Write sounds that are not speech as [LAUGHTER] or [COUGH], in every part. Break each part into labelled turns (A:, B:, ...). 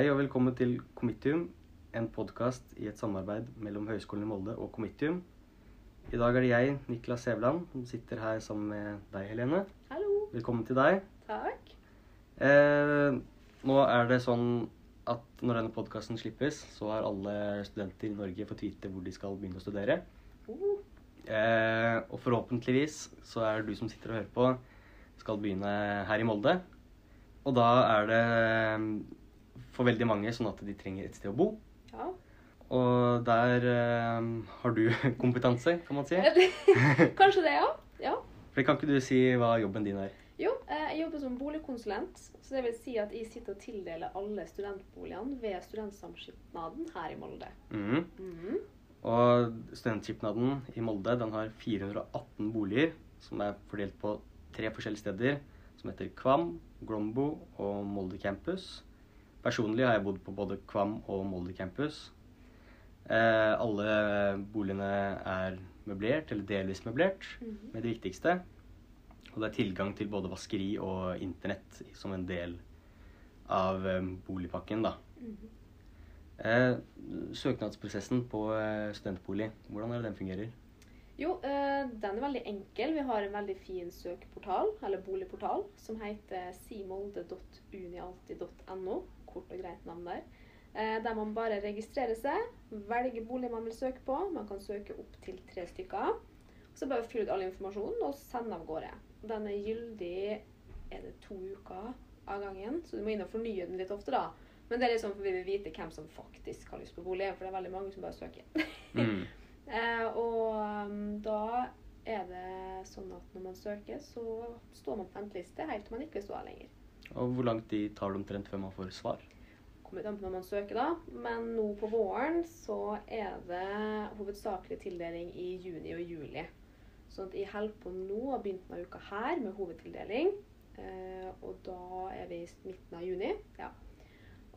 A: Hei og velkommen til Komitium, en podkast i et samarbeid mellom Høgskolen i Molde og Komitium. I dag er det jeg, Niklas Sævland, som sitter her sammen med deg, Helene.
B: Hallo.
A: Velkommen til deg.
B: Takk.
A: Eh, nå er det sånn at når denne podkasten slippes, så har alle studenter i Norge fått vite hvor de skal begynne å studere.
B: Uh.
A: Eh, og forhåpentligvis så er det du som sitter og hører på, skal begynne her i Molde. Og da er det for veldig mange sånn at de trenger et sted å bo.
B: ja.
A: Og der eh, har du [LAUGHS] kompetanse, kan man si. [LAUGHS]
B: Kanskje det, ja. ja.
A: For kan ikke du si hva jobben din er?
B: Jo, eh, jeg jobber som boligkonsulent. Så det vil si at jeg sitter og tildeler alle studentboligene ved Studentsamskipnaden her i Molde.
A: Mhm.
B: Mhm.
A: Og Studentskipnaden i Molde den har 418 boliger som er fordelt på tre forskjellige steder, som heter Kvam, Glombo og Molde campus. Personlig har jeg bodd på både Kvam og Molde campus. Eh, alle boligene er møblert, eller delvis møblert,
B: Mhm.
A: med det viktigste. Og det er tilgang til både vaskeri og internett som en del av eh, boligpakken, da.
B: Mhm.
A: Eh, søknadsprosessen på eh, studentbolig, hvordan er det den fungerer?
B: Jo, eh, den er veldig enkel. Vi har en veldig fin søkeportal, eller boligportal, som heter simolde.unialti.no. Kort og greit navn der. Eh, der man bare registrerer seg, velger bolig man vil søke på. Man kan søke opp til tre stykker. Så bare fyll ut all informasjonen og send av gårde. Den er gyldig er det to uker av gangen, så du må inn og fornye den litt ofte, da. Men det er liksom for vi vil vite hvem som faktisk har lyst på bolig, for det er veldig mange som bare søker. [LAUGHS]
A: Mm.
B: Eh, og um, da er det sånn at når man søker, så står man på venteliste helt til man ikke står lenger.
A: Og hvor lang tid tar det omtrent før man får svar?
B: Kommer an på når man søker, da. Men nå på våren så er det hovedsakelig tildeling i juni og juli. Sånn at jeg holder på nå og begynt denne uka her med hovedtildeling. Eh, og da er vi i midten av juni. Ja.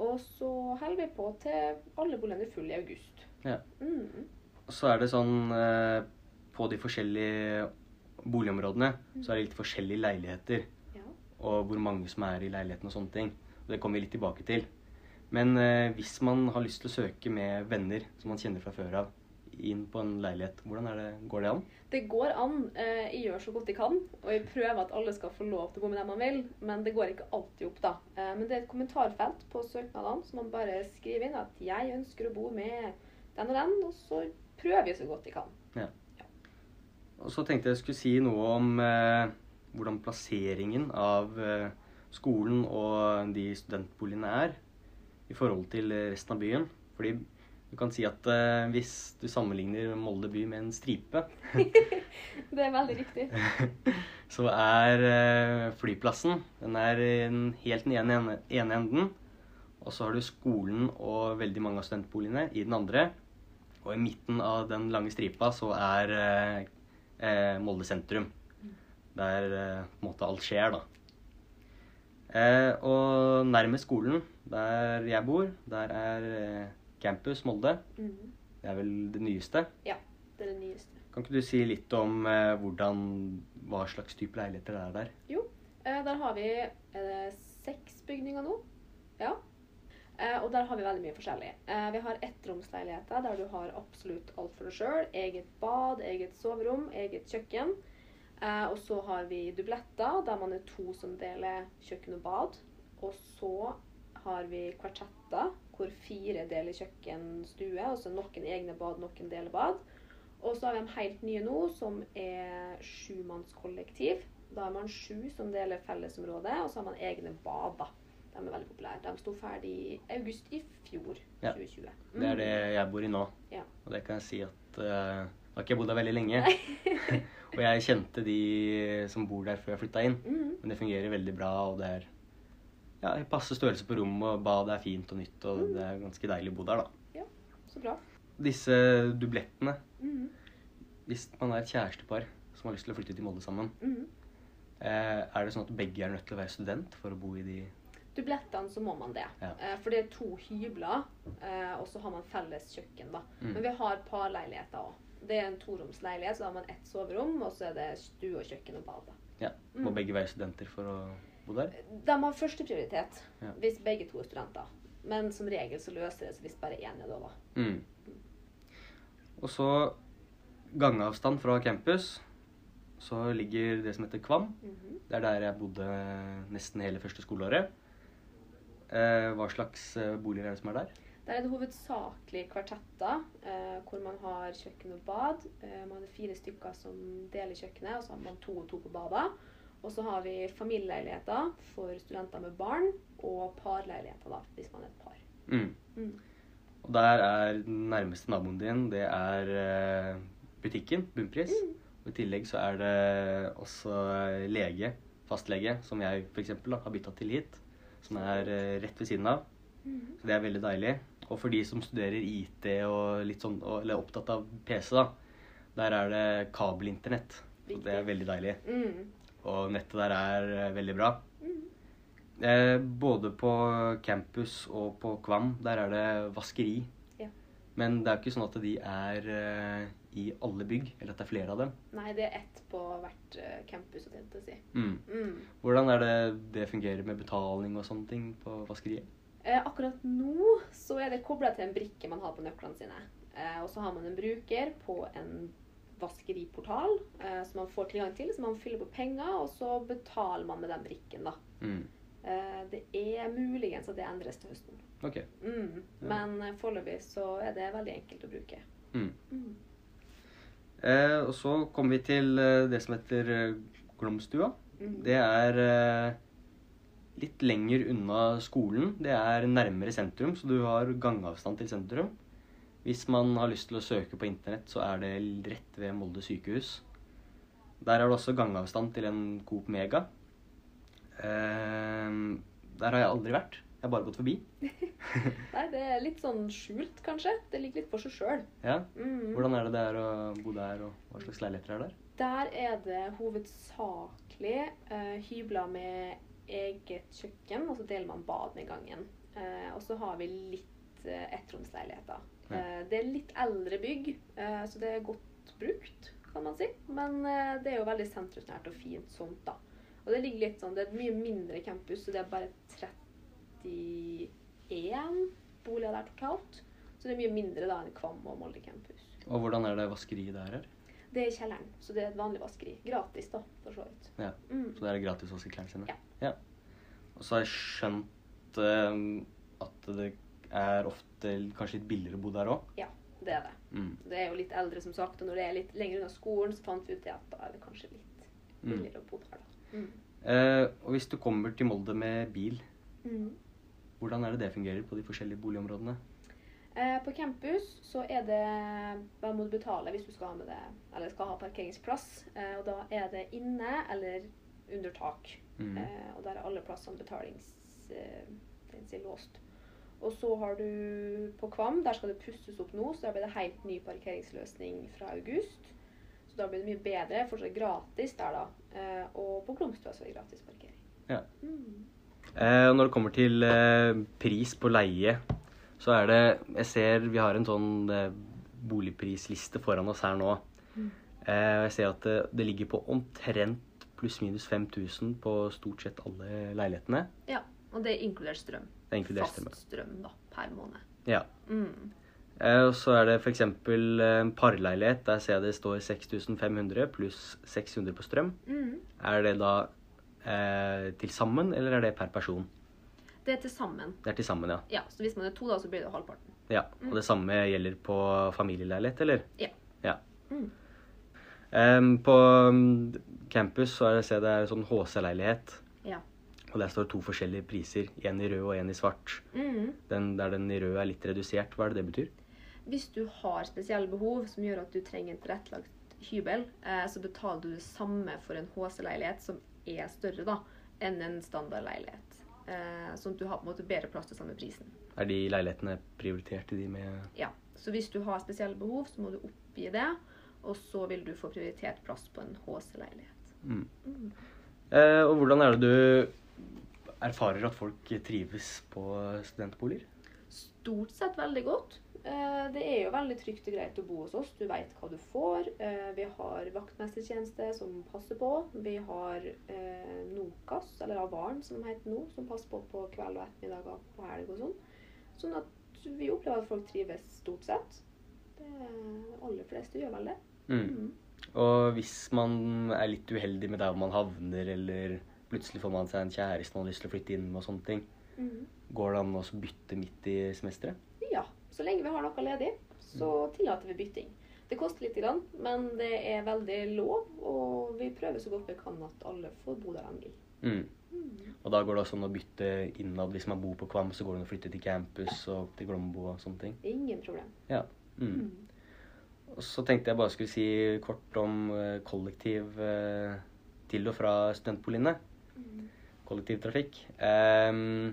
B: Og så holder vi på til alle boligene er fulle i august.
A: Ja.
B: Mm.
A: Så er det sånn eh, På de forskjellige boligområdene så er det litt forskjellige leiligheter.
B: Ja.
A: Og hvor mange som er i leiligheten og sånne ting. Og det kommer vi litt tilbake til. Men eh, hvis man har lyst til å søke med venner som man kjenner fra før av, inn på en leilighet, hvordan det, går det an?
B: Det går an. Eh, Jeg gjør så godt jeg kan, og jeg prøver at alle skal få lov til å bo med dem man vil, men det går ikke alltid opp, da. Eh, Men det er et kommentarfelt på søknadene, så man bare skriver inn at 'jeg ønsker å bo med den og den', og så prøver jeg så godt jeg kan.
A: Og så tenkte jeg jeg skulle si noe om eh, hvordan plasseringen av eh, skolen og de studentboligene er i forhold til resten av byen. Fordi du kan si at eh, hvis du sammenligner Molde by med en stripe, [LAUGHS]
B: Det er veldig riktig. [LAUGHS]
A: så er eh, flyplassen den er helt den ene, ene enden. Og så har du skolen og veldig mange av studentboligene i den andre. Og i midten av den lange stripa så er eh, eh, Molde sentrum. Der eh, på en måte alt skjer, da. Eh, og nærmest skolen, der jeg bor, der er eh, Campus Molde.
B: Mhm.
A: Det er vel det nyeste.
B: Ja, Det er det nyeste.
A: Kan ikke du si litt om eh, hvordan, hva slags type leiligheter det er der?
B: Eh, Der har vi det seks bygninger nå. Ja. Eh, og der har vi veldig mye forskjellig. Eh, vi har ettromsleiligheter der du har absolutt alt for deg sjøl. Eget bad, eget soverom, eget kjøkken. Eh, og så har vi dubletter der man er to som deler kjøkken og bad. Og så har vi kvartetter hvor fire deler kjøkken, stue, og så noen egne bad, noen deler bad. Og så har vi de helt nye nå, som er sjumannskollektiv. Da er man sju som deler fellesområdet, og så har man egne bad. da. De er veldig populære. De sto ferdig i august i fjor,
A: Ja.
B: 2020.
A: Det er det jeg bor i nå.
B: Ja.
A: Og det kan jeg si at uh, har ikke jeg bodd der veldig lenge. [LAUGHS] og jeg kjente de som bor der før jeg flytta inn.
B: Mm.
A: Men det fungerer veldig bra, og det er ja, passe størrelse på rommet, og badet er fint og nytt, og det er ganske deilig å bo der, da.
B: Ja, Så bra.
A: Disse dublettene,
B: Mm.
A: hvis man er et kjærestepar som har lyst til å flytte til Molde sammen,
B: Mm.
A: eh, er det sånn at begge er nødt til å være student for å bo i de
B: Dublettene så må man det.
A: Ja.
B: Eh, for det er to hybler, eh, og så har man felles kjøkken. da.
A: Mm.
B: Men vi har parleiligheter òg. Det er en toromsleilighet, så da har man ett soverom, og så er det stue kjøkken og bad.
A: Ja, Må
B: Mm.
A: begge være studenter for å bo der?
B: De har førsteprioritet
A: Ja.
B: hvis begge to er studenter. Men som regel så løser det seg hvis bare én er det, da.
A: Mm. Og så gangavstand fra campus, så ligger det som heter Kvam.
B: Mhm.
A: Det er der jeg bodde nesten hele første skoleåret. Eh, hva slags eh, boliger er det som er der?
B: Der er det hovedsakelig kvartetter, eh, hvor man har kjøkken og bad. Eh, man har fire stykker som deler kjøkkenet, og så har man to og to på badet. Og så har vi familieleiligheter for studenter med barn, og parleiligheter da, hvis man er et par.
A: Mm.
B: Mm.
A: Og der er den nærmeste naboen din, det er eh, butikken, Bunnpris. Og I tillegg så er det også eh, lege, fastlege, som jeg f.eks. har bytta til hit. Som er eh, rett ved siden av.
B: Mhm.
A: Så det er veldig deilig. Og for de som studerer IT og litt sånn, og, eller er opptatt av PC, da, der er det kabelinternett. Og det er veldig deilig.
B: Mm.
A: Og nettet der er eh, veldig bra.
B: Mm.
A: Eh, både på campus og på Kvam, der er det vaskeri.
B: Ja.
A: Men det er jo ikke sånn at de er eh, i alle bygg, eller at det er flere av dem.
B: Nei, det er ett på hvert eh, campus, å si.
A: Mm.
B: Mm.
A: Hvordan er det det fungerer med betaling og sånne ting på vaskeriet?
B: Eh, akkurat nå så er det kobla til en brikke man har på nøklene sine. Eh, og så har man en bruker på en vaskeriportal eh, som man får tilgang til. Så man fyller på penger, og så betaler man med den brikken, da.
A: Mm.
B: Eh, det er muligens at det endres til høsten.
A: Ok.
B: Mm.
A: Ja.
B: Men eh, foreløpig så er det veldig enkelt å bruke.
A: Mm.
B: Mm.
A: Eh, og så kommer vi til det som heter Glomstua.
B: Mm.
A: Det er litt lenger unna skolen. Det er nærmere sentrum, så du har gangavstand til sentrum. Hvis man har lyst til å søke på internett, så er det rett ved Molde sykehus. Der er det også gangavstand til en Coop Mega. Uh, der har jeg aldri vært. Jeg har bare gått forbi. [LAUGHS]
B: Nei, det er litt sånn skjult, kanskje. Det ligger litt for seg sjøl.
A: Ja.
B: Mm.
A: Hvordan er det det er å bo der, og hva slags leiligheter er der?
B: Der er det hovedsakelig uh, hybler med eget kjøkken, og så deler man bad med gangen. Eh, og så har vi litt eh, ettromsleiligheter.
A: Ja.
B: Eh, det er litt eldre bygg, eh, så det er godt brukt, kan man si. Men eh, det er jo veldig sentrumsnært og fint sånt, da. Og det ligger litt sånn, det er et mye mindre campus, så det er bare 31 boliger der totalt. Så det er mye mindre da enn Kvam og Molde campus.
A: Og hvordan er det vaskeriet der her?
B: Det er i kjelleren, så det er et vanlig vaskeri. Gratis, da, for så vidt.
A: Ja.
B: Mm.
A: Så det er gratis å vaske klærne sine?
B: Ja.
A: Og så har jeg skjønt uh, at det er ofte kanskje litt billigere å bo der òg.
B: Det er det.
A: Mm.
B: Det er jo litt eldre, som sagt, og når det er litt lenger unna skolen, så fant vi ut det at da er det kanskje litt
A: Mm.
B: billigere å bo der, da. Mm.
A: Eh, og hvis du kommer til Molde med bil,
B: Mm.
A: hvordan er det det fungerer på de forskjellige boligområdene?
B: Eh, på campus så er det Hva må du betale hvis du skal ha med det Eller skal ha parkeringsplass? Eh, og da er det inne eller under tak.
A: Mm.
B: Eh, og der er alle plassene betalings... Låst. Og så har du på Kvam, der skal det pusses opp nå, så der blir det helt ny parkeringsløsning fra august. Så da blir det mye bedre. Fortsatt gratis der, da. Eh, og på Glomstua så er det gratis parkering.
A: Ja.
B: Mm.
A: Eh, når det kommer til eh, pris på leie, så er det Jeg ser vi har en sånn eh, boligprisliste foran oss her nå.
B: Mm.
A: Eh, jeg ser at det, det ligger på omtrent pluss-minus 5000 på stort sett alle leilighetene.
B: Ja, og det inkluderer strøm.
A: Det inkluderer
B: Fast
A: strøm.
B: strøm da, per måned.
A: Ja.
B: Mm.
A: Eh, og så er det f.eks. en parleilighet. Der ser jeg det står 6500 pluss 600 på strøm.
B: Mm.
A: Er det da eh, til sammen, eller er det per person?
B: Det er til sammen.
A: Det er til sammen, ja.
B: Ja, så hvis man er to, da, så blir det halvparten.
A: ja. Og det samme gjelder på familieleilighet, eller?
B: Ja.
A: ja.
B: Mm.
A: Um, på mm, campus så er det, det er sånn HC-leilighet.
B: Ja.
A: Og der står to forskjellige priser. En i rød og en i svart.
B: Mm.
A: Den der den i rød er litt redusert. Hva er det det betyr?
B: Hvis du har spesielle behov som gjør at du trenger en tilrettelagt hybel, eh, så betaler du det samme for en HC-leilighet som er større da, enn en standardleilighet. Eh, sånn at du har på en måte bedre plass til samme prisen.
A: Er de leilighetene prioritert i de med
B: Ja, Så hvis du har spesielle behov, så må du oppgi det. Og så vil du få prioritert plass på en HC-leilighet.
A: mm.
B: Mm.
A: eh, Og hvordan er det du erfarer at folk trives på studentboliger?
B: Stort sett veldig godt. Eh, Det er jo veldig trygt og greit å bo hos oss. Du veit hva du får. Eh, Vi har vaktmestertjeneste som passer på. Vi har eh, NOKAS, eller Avarn som de heter nå, som passer på på kveld og ettermiddager på helg og sånn. Sånn at vi opplever at folk trives stort sett. Det aller fleste gjør vel det.
A: Mm.
B: Mm.
A: Og hvis man er litt uheldig med der man havner, eller plutselig får man seg en kjæreste man har lyst til å flytte inn med og sånne ting,
B: Mm.
A: går det an å bytte midt i semesteret?
B: Så lenge vi har noe ledig, så tillater vi bytting. Det koster litt, grann, men det er veldig lov, og vi prøver så godt vi kan at alle får bo der de vil.
A: Mm.
B: Mm.
A: Og da går det også an å bytte innad. Hvis man bor på Kvam, så går det an å flytte til campus og til Glombo og sånne ting.
B: Ingen problem.
A: Ja. Mm. Og så tenkte jeg bare skulle si kort om eh, kollektiv eh, til og fra studentboligene.
B: Mm.
A: Kollektivtrafikk. Ehm,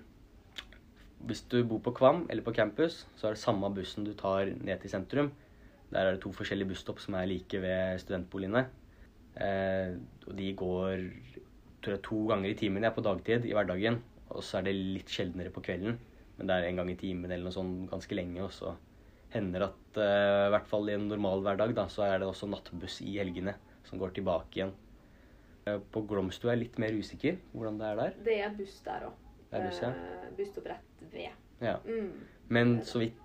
A: hvis du bor på Kvam eller på campus, så er det samme bussen du tar ned til sentrum. Der er det to forskjellige busstopp som er like ved studentboligene. Eh, og de går tror jeg, to ganger i timen jeg, på dagtid i hverdagen. Og så er det litt sjeldnere på kvelden. Men det er en gang i timen eller noe sånt ganske lenge. Og så hender at eh, i hvert fall i en normal hverdag da, så er det også nattbuss i helgene som går tilbake igjen. Eh, På Glomstua er jeg litt mer usikker hvordan det er der.
B: Det er buss der òg.
A: Det er buss, ja.
B: Busstopp rett ved.
A: Ja.
B: Mm.
A: Men så vidt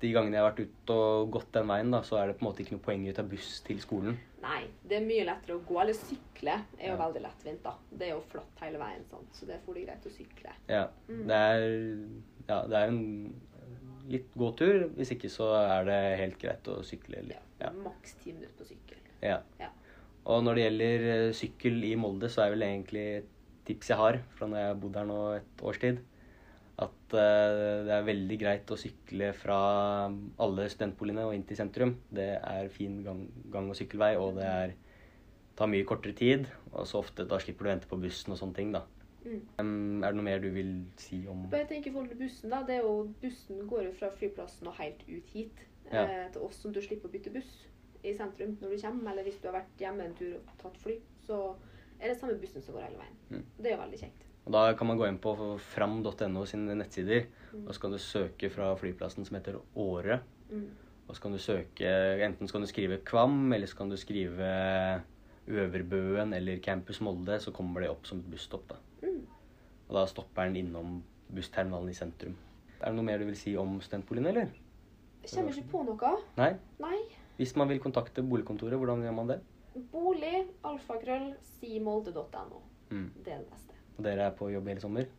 A: de gangene jeg har vært ute og gått den veien, da, så er det på en måte ikke noe poeng å ta buss til skolen.
B: Nei, det er mye lettere å gå. Eller sykle er jo
A: Ja.
B: veldig lettvint, da. Det er jo flatt hele veien, sånn. så det får det greit å sykle.
A: Ja,
B: Mm.
A: det er, ja, det er en litt gåtur. Hvis ikke så er det helt greit å sykle.
B: Ja.
A: Eller, ja.
B: Maks ti minutter på sykkel.
A: Ja.
B: Ja.
A: Og når det gjelder eh, sykkel i Molde, så er vel egentlig tips jeg har fra når jeg har bodd her nå et års tid, at eh, det er veldig greit å sykle fra alle studentboligene og inn til sentrum. Det er fin gang, gang- og sykkelvei, og det er, tar mye kortere tid. Og så ofte da slipper du å vente på bussen og sånne ting, da.
B: Mm.
A: Um, er det noe mer du vil si om
B: jeg tenker i forhold til bussen da, det er jo, Bussen går jo fra flyplassen og helt ut hit
A: Ja.
B: eh, til oss, som du slipper å bytte buss i sentrum når du kommer. Eller hvis du har vært hjemme en tur og tatt fly, så er det samme bussen som går hele veien.
A: Mm.
B: Det er jo veldig kjekt.
A: Og Da kan man gå inn på fram.no sine nettsider,
B: Mm.
A: og så kan du søke fra flyplassen som heter Åre.
B: Mm.
A: Og så kan du søke Enten så kan du skrive Kvam, eller så kan du skrive Øverbøen eller Campus Molde, så kommer det opp som et busstopp. da.
B: Mm.
A: Og da stopper den innom bussterminalen i sentrum. Er det noe mer du vil si om studentboligen, eller?
B: Jeg kommer ikke på noe.
A: Nei?
B: Nei.
A: Hvis man vil kontakte boligkontoret, hvordan gjør man det?
B: Bolig, alfakrøll, simolde.no.
A: Mm.
B: Det er det beste.
A: Og dere er på jobb hele sommer?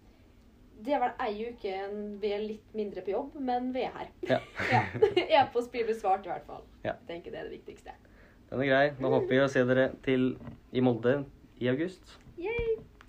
B: Det er vel ei uke vi er litt mindre på jobb, men vi er her.
A: Ja. [LAUGHS]
B: ja. E-post blir besvart i hvert fall.
A: Ja.
B: Jeg tenker det er det viktigste.
A: Den er grei. Nå håper vi å se dere til i Molde i august.
B: Yay!